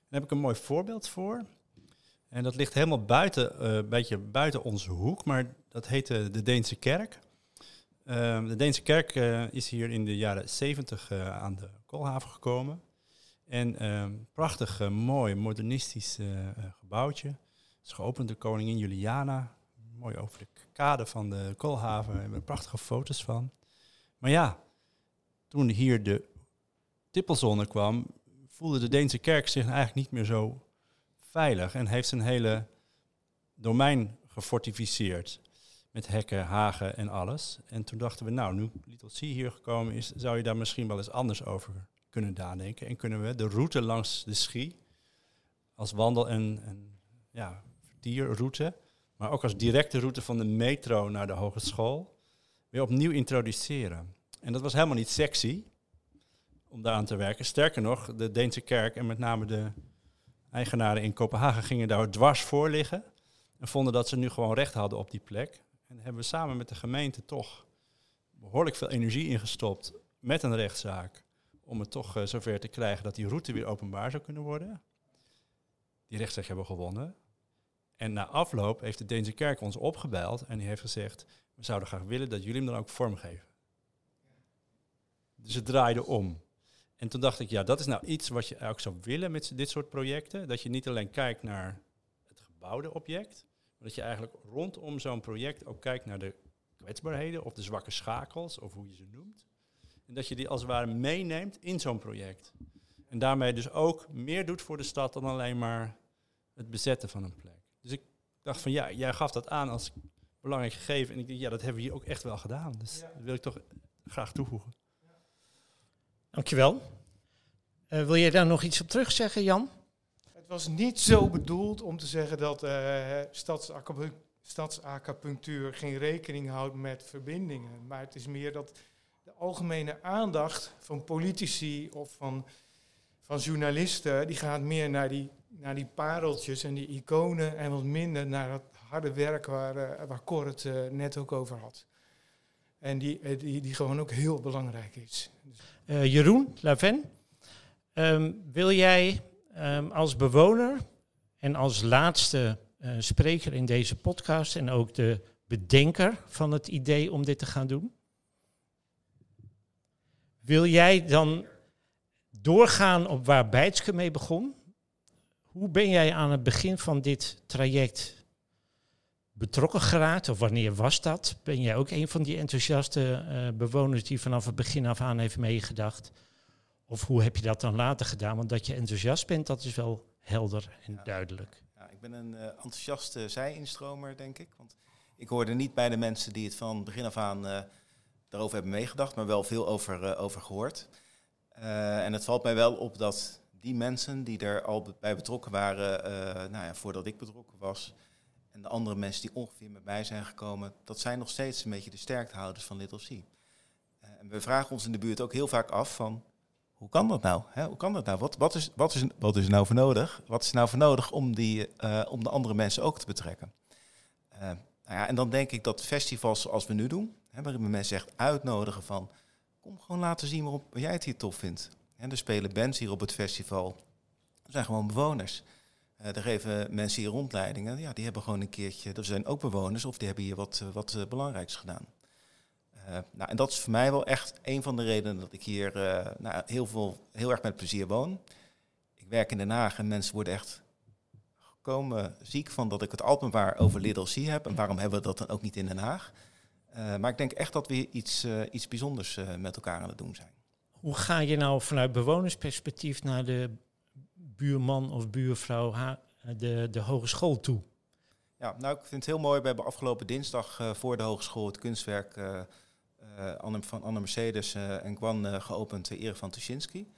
[SPEAKER 2] Daar heb ik een mooi voorbeeld voor. En dat ligt helemaal buiten, uh, een beetje buiten onze hoek, maar dat heet de, de Deense Kerk. Uh, de Deense Kerk uh, is hier in de jaren 70 uh, aan de Koolhaven gekomen. En ehm, prachtig, mooi, modernistisch gebouwtje. is geopend door koningin Juliana. Mooi over de kade van de Koolhaven. Daar hebben we prachtige foto's van. Maar ja, toen hier de tippelzone kwam, voelde de Deense kerk zich eigenlijk niet meer zo veilig en heeft zijn hele domein gefortificeerd met hekken, hagen en alles. En toen dachten we, nou, nu Little Sea hier gekomen is, zou je daar misschien wel eens anders over kunnen nadenken. En kunnen we de route langs de Schie als wandel- en, en ja, vertierroute, maar ook als directe route van de metro naar de hogeschool, weer opnieuw introduceren. En dat was helemaal niet sexy, om daaraan te werken. Sterker nog, de Deense kerk en met name de eigenaren in Kopenhagen gingen daar dwars voor liggen. En vonden dat ze nu gewoon recht hadden op die plek. En hebben we samen met de gemeente toch behoorlijk veel energie ingestopt met een rechtszaak. Om het toch uh, zover te krijgen dat die route weer openbaar zou kunnen worden. Die rechtszaak hebben we gewonnen. En na afloop heeft de Deense kerk ons opgebeld en die heeft gezegd: We zouden graag willen dat jullie hem dan ook vormgeven. Dus het draaide om. En toen dacht ik, ja, dat is nou iets wat je ook zou willen met dit soort projecten. Dat je niet alleen kijkt naar het gebouwde object, maar dat je eigenlijk rondom zo'n project ook kijkt naar de kwetsbaarheden of de zwakke schakels, of hoe je ze noemt. En dat je die als het ware meeneemt in zo'n project. En daarmee dus ook meer doet voor de stad dan alleen maar het bezetten van een plek. Dus ik dacht van ja, jij gaf dat aan als belangrijk gegeven. En ik dacht, ja, dat hebben we hier ook echt wel gedaan. Dus dat wil ik toch graag toevoegen.
[SPEAKER 1] Dankjewel. Eh, wil je daar nog iets op terugzeggen, Jan?
[SPEAKER 5] Het was niet zo bedoeld om te zeggen dat uh, stadsacupunctuur geen rekening houdt met verbindingen. Maar het is meer dat de algemene aandacht van politici of van, van journalisten, die gaat meer naar die, naar die pareltjes en die iconen en wat minder naar het harde werk waar, uh, waar Cor het uh, net ook over had. En die, die, die gewoon ook heel belangrijk is.
[SPEAKER 1] Jeroen Laven, um, wil jij um, als bewoner en als laatste uh, spreker in deze podcast en ook de bedenker van het idee om dit te gaan doen. Wil jij dan doorgaan op waar Bijtske mee begon? Hoe ben jij aan het begin van dit traject betrokken geraakt? Of wanneer was dat? Ben jij ook een van die enthousiaste uh, bewoners die vanaf het begin af aan heeft meegedacht? Of hoe heb je dat dan later gedaan? Want dat je enthousiast bent, dat is wel helder en ja. duidelijk.
[SPEAKER 7] Ja, ik ben een uh, enthousiaste zij-instromer, denk ik. Want ik hoorde niet bij de mensen die het van begin af aan uh, daarover hebben meegedacht, maar wel veel over, over gehoord. en het valt mij wel op dat die mensen die er al bij betrokken waren, nou ja, voordat ik betrokken was, en de andere mensen die ongeveer met mij zijn gekomen, dat zijn nog steeds een beetje de sterktehouders van Little C. en we vragen ons in de buurt ook heel vaak af van, hoe kan dat nou? Hoe kan dat nou? Wat, wat, is, wat, is, wat is er nou voor nodig? Wat is nou voor nodig om, die, uh, om de andere mensen ook te betrekken? Uh, nou ja, en dan denk ik dat festivals zoals we nu doen, hè, waarin we mensen echt uitnodigen van, kom gewoon laten zien waarop jij het hier tof vindt. En er spelen bands hier op het festival. Er zijn gewoon bewoners. Uh, er geven mensen hier rondleidingen. Ja, die hebben gewoon een keertje, er zijn ook bewoners of die hebben hier wat, wat belangrijks gedaan. Nou, en dat is voor mij wel echt een van de redenen dat ik hier nou, heel, veel, heel erg met plezier woon. Ik werk in Den Haag en mensen worden echt gekomen ziek van dat ik het Alpenbaar over Little C heb. En waarom hebben we dat dan ook niet in Den Haag? Maar ik denk echt dat we iets, iets bijzonders met elkaar aan het doen zijn.
[SPEAKER 1] Hoe ga je nou vanuit bewonersperspectief naar de buurman of buurvrouw de, de hogeschool toe?
[SPEAKER 7] Ja, nou ik vind het heel mooi. We hebben afgelopen dinsdag voor de hogeschool het kunstwerk uh, Anne, van Anne Mercedes en Gwan geopend ere van Tuschinski.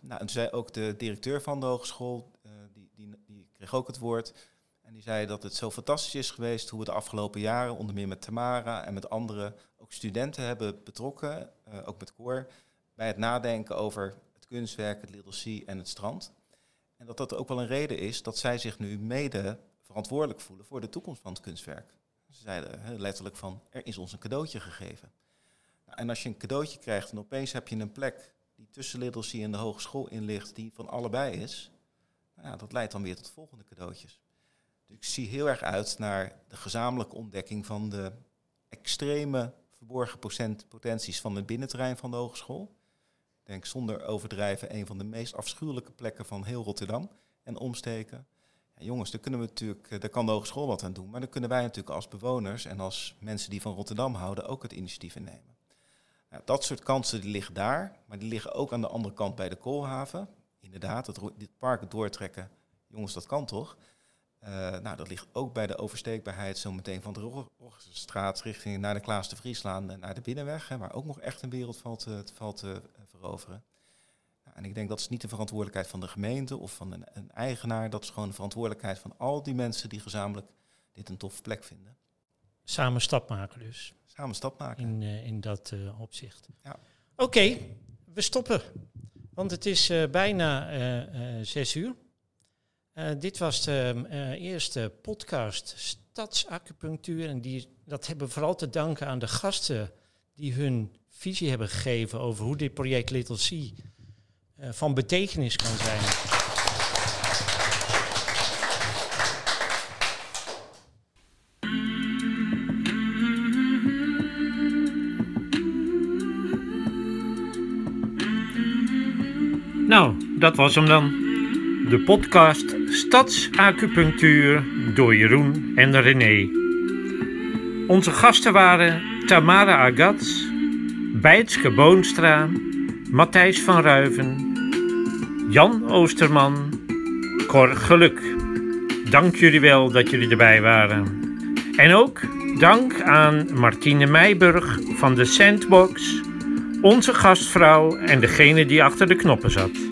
[SPEAKER 7] nou, en zei ook de directeur van de hogeschool, die, die, die, kreeg ook het woord. En die zei dat het zo fantastisch is geweest hoe we de afgelopen jaren, onder meer met Tamara en met anderen, ook studenten hebben betrokken, ook met Koor, bij het nadenken over het kunstwerk, het Little Sea en het strand. En dat dat ook wel een reden is dat zij zich nu mede verantwoordelijk voelen voor de toekomst van het kunstwerk. Ze zeiden letterlijk van, er is ons een cadeautje gegeven. Nou, en als je een cadeautje krijgt en opeens heb je een plek die tussen Little Sea en de hogeschool in ligt, die van allebei is, nou ja, dat leidt dan weer tot volgende cadeautjes. Dus ik zie heel erg uit naar de gezamenlijke ontdekking van de extreme verborgen potenties van het binnenterrein van de hogeschool. Denk zonder overdrijven een van de meest afschuwelijke plekken van heel Rotterdam en omsteken jongens, daar, kunnen we natuurlijk, eh, daar kan de hogeschool wat aan doen. Maar dan kunnen wij natuurlijk als bewoners en als mensen die van Rotterdam houden ook het initiatief innemen. Nou, dat soort kansen die liggen daar, maar die liggen ook aan de andere kant bij de koolhaven. Inderdaad, dit park doortrekken, jongens, dat kan toch? Uh, nou, dat ligt ook bij de oversteekbaarheid zometeen van de Roggestraat richting naar de Klaas de Vrieslaan en naar de Binnenweg, hè, waar ook nog echt een wereld valt, uh, valt te veroveren. En ik denk dat is niet de verantwoordelijkheid van de gemeente of van een, een, eigenaar. Dat is gewoon de verantwoordelijkheid van al die mensen die gezamenlijk dit een toffe plek vinden.
[SPEAKER 1] Samen stap maken dus.
[SPEAKER 7] Samen stap maken.
[SPEAKER 1] In, in dat opzicht.
[SPEAKER 7] Ja.
[SPEAKER 1] Oké, okay, we stoppen. Want het is uh, bijna zes uur. Dit was de eerste podcast Stadsacupunctuur. En die, dat hebben we vooral te danken aan de gasten die hun visie hebben gegeven over hoe dit project Little Sea uh, van betekenis kan zijn. Nou, dat was hem dan. De podcast Stadsacupunctuur door Jeroen en René. Onze gasten waren Tamara Agats, Bijtske Boonstra, Matthijs van Ruiven, Jan Oosterman, Cor Geluk. Dank jullie wel dat jullie erbij waren. En ook dank aan Martine Meijburg van de Sandbox, onze gastvrouw en degene die achter de knoppen zat.